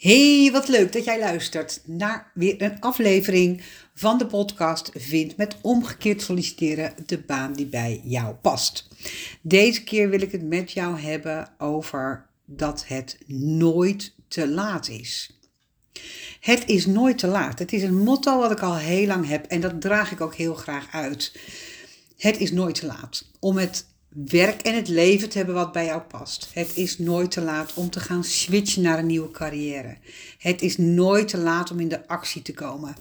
Hey, wat leuk dat jij luistert naar weer een aflevering van de podcast Vind met omgekeerd solliciteren de baan die bij jou past. Deze keer wil ik het met jou hebben over dat het nooit te laat is. Het is nooit te laat. Het is een motto wat ik al heel lang heb en dat draag ik ook heel graag uit. Het is nooit te laat om het werk en het leven te hebben wat bij jou past. Het is nooit te laat om te gaan switchen naar een nieuwe carrière. Het is nooit te laat om in de actie te komen.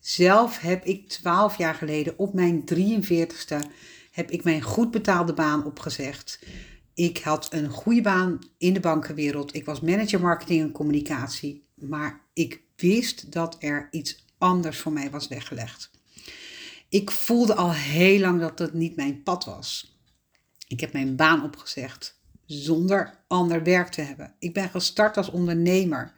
Zelf heb ik 12 jaar geleden op mijn 43ste heb ik mijn goed betaalde baan opgezegd. Ik had een goede baan in de bankenwereld. Ik was manager marketing en communicatie. Maar ik wist dat er iets anders voor mij was weggelegd. Ik voelde al heel lang dat dat niet mijn pad was. Ik heb mijn baan opgezegd zonder ander werk te hebben. Ik ben gestart als ondernemer.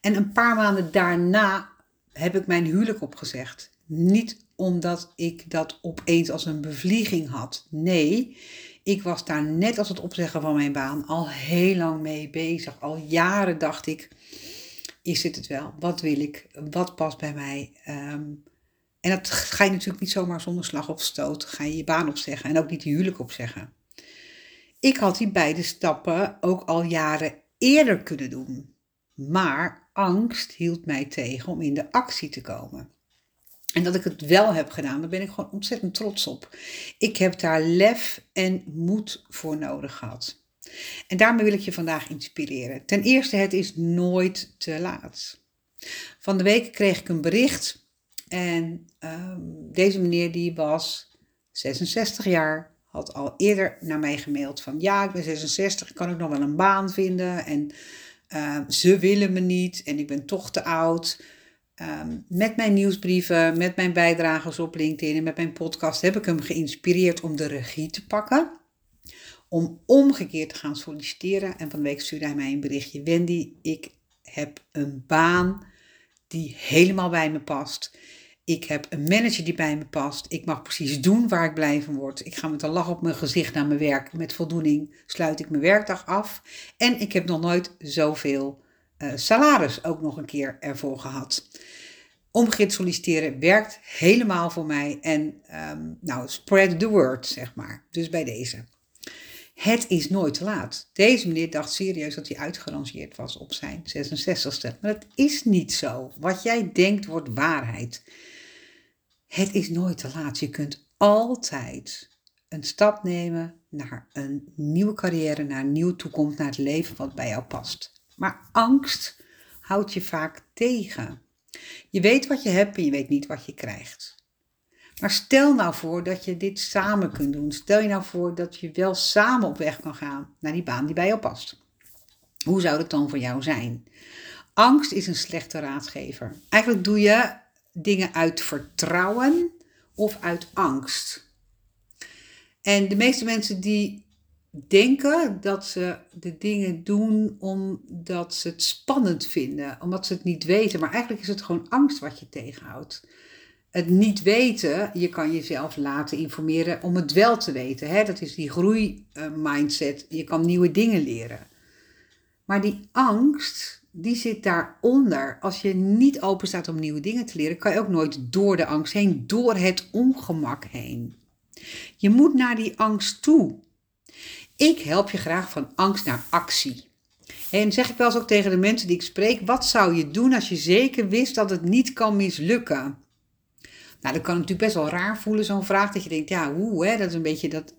En een paar maanden daarna heb ik mijn huwelijk opgezegd. Niet omdat ik dat opeens als een bevlieging had. Nee, ik was daar net als het opzeggen van mijn baan al heel lang mee bezig. Al jaren dacht ik, is dit het wel? Wat wil ik? Wat past bij mij? Um, en dat ga je natuurlijk niet zomaar zonder slag of stoot. Ga je je baan opzeggen en ook niet je huwelijk opzeggen. Ik had die beide stappen ook al jaren eerder kunnen doen. Maar angst hield mij tegen om in de actie te komen. En dat ik het wel heb gedaan, daar ben ik gewoon ontzettend trots op. Ik heb daar lef en moed voor nodig gehad. En daarmee wil ik je vandaag inspireren. Ten eerste, het is nooit te laat. Van de week kreeg ik een bericht en um, deze meneer die was 66 jaar, had al eerder naar mij gemaild van ja, ik ben 66, ik kan ook nog wel een baan vinden en uh, ze willen me niet en ik ben toch te oud. Um, met mijn nieuwsbrieven, met mijn bijdragers op LinkedIn en met mijn podcast heb ik hem geïnspireerd om de regie te pakken. Om omgekeerd te gaan solliciteren. En van week stuurde hij mij een berichtje. Wendy, ik heb een baan die helemaal bij me past. Ik heb een manager die bij me past. Ik mag precies doen waar ik blij van word. Ik ga met een lach op mijn gezicht naar mijn werk. Met voldoening sluit ik mijn werkdag af. En ik heb nog nooit zoveel uh, salaris ook nog een keer ervoor gehad. Omgekeerd solliciteren werkt helemaal voor mij. En um, nou, spread the word, zeg maar. Dus bij deze. Het is nooit te laat. Deze meneer dacht serieus dat hij uitgerangeerd was op zijn 66ste. Maar dat is niet zo. Wat jij denkt wordt waarheid. Het is nooit te laat. Je kunt altijd een stap nemen naar een nieuwe carrière, naar een nieuwe toekomst, naar het leven wat bij jou past. Maar angst houdt je vaak tegen. Je weet wat je hebt en je weet niet wat je krijgt. Maar stel nou voor dat je dit samen kunt doen. Stel je nou voor dat je wel samen op weg kan gaan naar die baan die bij jou past. Hoe zou dat dan voor jou zijn? Angst is een slechte raadgever. Eigenlijk doe je dingen uit vertrouwen of uit angst. En de meeste mensen die denken dat ze de dingen doen omdat ze het spannend vinden, omdat ze het niet weten. Maar eigenlijk is het gewoon angst wat je tegenhoudt. Het niet weten, je kan jezelf laten informeren om het wel te weten. Hè? Dat is die groeimindset. Je kan nieuwe dingen leren. Maar die angst, die zit daaronder. Als je niet open staat om nieuwe dingen te leren, kan je ook nooit door de angst heen, door het ongemak heen. Je moet naar die angst toe. Ik help je graag van angst naar actie. En zeg ik wel eens ook tegen de mensen die ik spreek: wat zou je doen als je zeker wist dat het niet kan mislukken? Nou, dat kan natuurlijk best wel raar voelen, zo'n vraag. Dat je denkt, ja, hoe, hè? dat is een beetje dat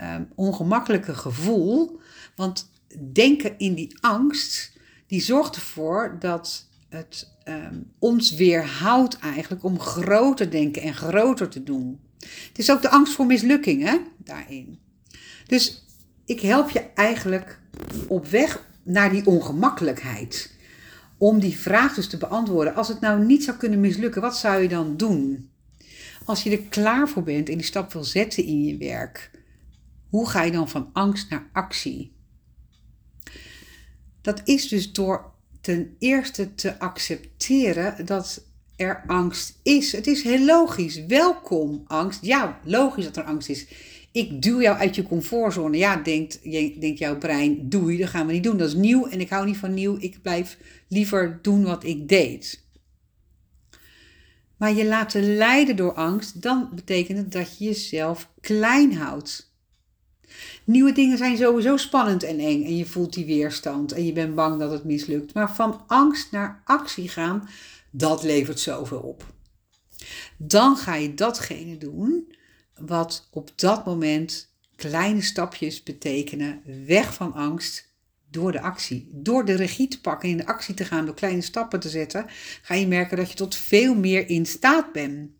uh, ongemakkelijke gevoel. Want denken in die angst, die zorgt ervoor dat het um, ons weerhoudt eigenlijk om groter denken en groter te doen. Het is ook de angst voor mislukking hè, daarin. Dus ik help je eigenlijk op weg naar die ongemakkelijkheid. Om die vraag dus te beantwoorden. Als het nou niet zou kunnen mislukken, wat zou je dan doen? Als je er klaar voor bent en die stap wil zetten in je werk, hoe ga je dan van angst naar actie? Dat is dus door ten eerste te accepteren dat er angst is. Het is heel logisch. Welkom, angst. Ja, logisch dat er angst is. Ik duw jou uit je comfortzone. Ja, denkt, denkt jouw brein, doei, dat gaan we niet doen. Dat is nieuw en ik hou niet van nieuw. Ik blijf liever doen wat ik deed. Maar je laten leiden door angst, dan betekent het dat je jezelf klein houdt. Nieuwe dingen zijn sowieso spannend en eng en je voelt die weerstand en je bent bang dat het mislukt. Maar van angst naar actie gaan, dat levert zoveel op. Dan ga je datgene doen wat op dat moment kleine stapjes betekenen, weg van angst door de actie. Door de regie te pakken en in de actie te gaan, door kleine stappen te zetten, ga je merken dat je tot veel meer in staat bent.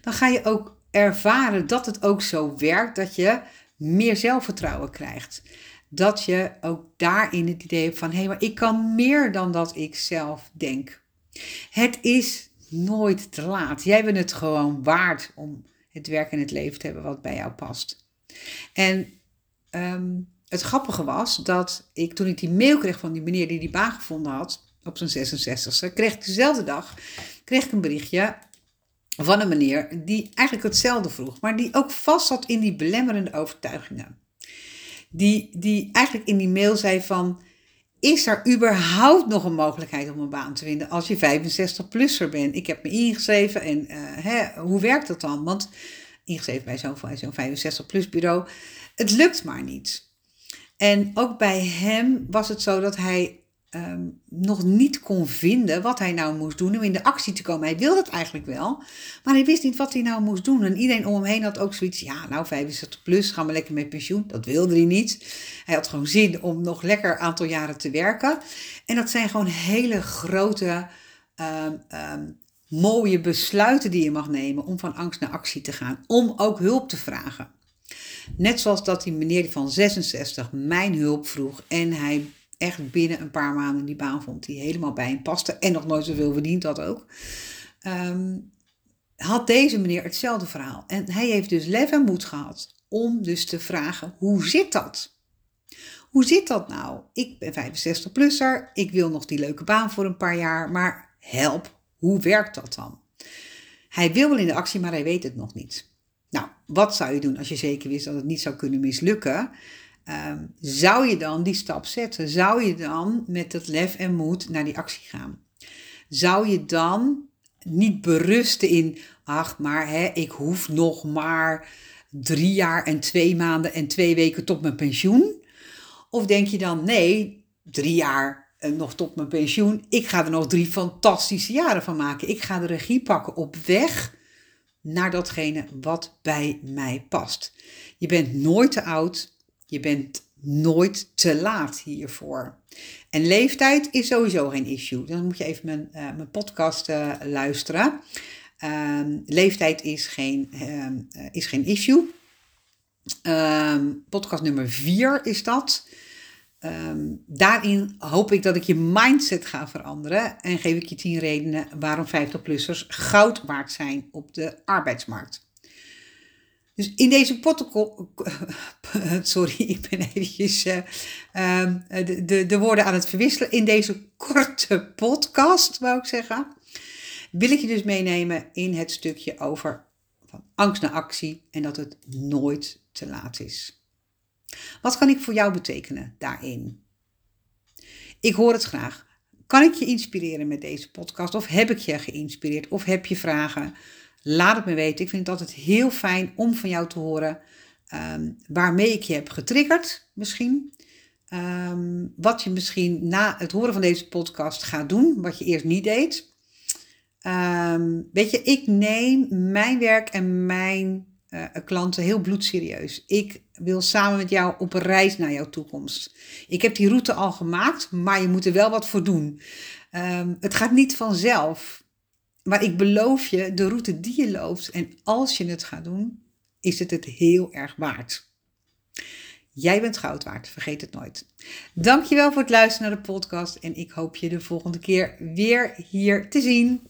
Dan ga je ook ervaren dat het ook zo werkt, dat je meer zelfvertrouwen krijgt. Dat je ook daarin het idee hebt van hé, hey, maar ik kan meer dan dat ik zelf denk. Het is nooit te laat. Jij bent het gewoon waard om het werk en het leven te hebben wat bij jou past. En ehm, het grappige was dat ik toen ik die mail kreeg van die meneer die die baan gevonden had op zijn 66ste, kreeg ik dezelfde dag kreeg ik een berichtje van een meneer die eigenlijk hetzelfde vroeg, maar die ook vast zat in die belemmerende overtuigingen. Die, die eigenlijk in die mail zei van, is er überhaupt nog een mogelijkheid om een baan te vinden als je 65-plusser bent? Ik heb me ingeschreven en uh, hè, hoe werkt dat dan? Want ingeschreven bij zo'n zo'n 65-plus bureau, het lukt maar niet. En ook bij hem was het zo dat hij Ehm, nog niet kon vinden wat hij nou moest doen om in de actie te komen. Hij wilde het eigenlijk wel, maar hij wist niet wat hij nou moest doen. En iedereen om hem heen had ook zoiets, ja nou 65 plus, gaan we lekker met pensioen. Dat wilde hij niet. Hij had gewoon zin om nog lekker een aantal jaren te werken. En dat zijn gewoon hele grote, ehm, ehm, mooie besluiten die je mag nemen om van angst naar actie te gaan. Om ook hulp te vragen. Net zoals dat die meneer van 66 mijn hulp vroeg en hij echt binnen een paar maanden die baan vond die helemaal bij hem paste en nog nooit zoveel verdiend had ook. Ehm, had deze meneer hetzelfde verhaal. En hij heeft dus lef en moed gehad om dus te vragen, hoe zit dat? Hoe zit dat nou? Ik ben 65-plusser, ik wil nog die leuke baan voor een paar jaar, maar help, hoe werkt dat dan? Hij wil wel in de actie, maar hij weet het nog niet. Nou, wat zou je doen als je zeker wist dat het niet zou kunnen mislukken? Ehm, zou je dan die stap zetten? Zou je dan met het lef en moed naar die actie gaan? Zou je dan niet berusten in, ach, maar hè, ik hoef nog maar drie jaar en twee maanden en twee weken tot mijn pensioen? Of denk je dan, nee, drie jaar en nog tot mijn pensioen, ik ga er nog drie fantastische jaren van maken. Ik ga de regie pakken op weg naar datgene wat bij mij past. Je bent nooit te oud je bent nooit te laat hiervoor. En leeftijd is sowieso geen issue. Dan moet je even mijn, uh, mijn podcast uh, luisteren. Um, leeftijd is geen, um, is geen issue. Um, podcast nummer 4 is dat. daarin hoop ik dat ik je mindset ga veranderen. En geef ik je 10 redenen waarom 50-plussers goud waard zijn op de arbeidsmarkt. Dus in deze. Sorry, ik ben eventjes uh, de, de, de woorden aan het verwisselen. In deze korte podcast, wou ik zeggen. Wil ik je dus meenemen in het stukje over van angst naar actie en dat het nooit te laat is. Wat kan ik voor jou betekenen daarin? Ik hoor het graag. Kan ik je inspireren met deze podcast? Of heb ik je geïnspireerd? Of heb je vragen? Laat het me weten. Ik vind het altijd heel fijn om van jou te horen ehm, waarmee ik je heb getriggerd, misschien. Ehm, wat je misschien na het horen van deze podcast gaat doen, wat je eerst niet deed. Um, weet je, ik neem mijn werk en mijn uh, klanten heel bloedserieus. Ik wil samen met jou op een reis naar jouw toekomst. Ik heb die route al gemaakt, maar je moet er wel wat voor doen. het gaat niet vanzelf. Maar ik beloof je, de route die je loopt en als je het gaat doen, is het het heel erg waard. Jij bent goud waard, vergeet het nooit. Dankjewel voor het luisteren naar de podcast en ik hoop je de volgende keer weer hier te zien.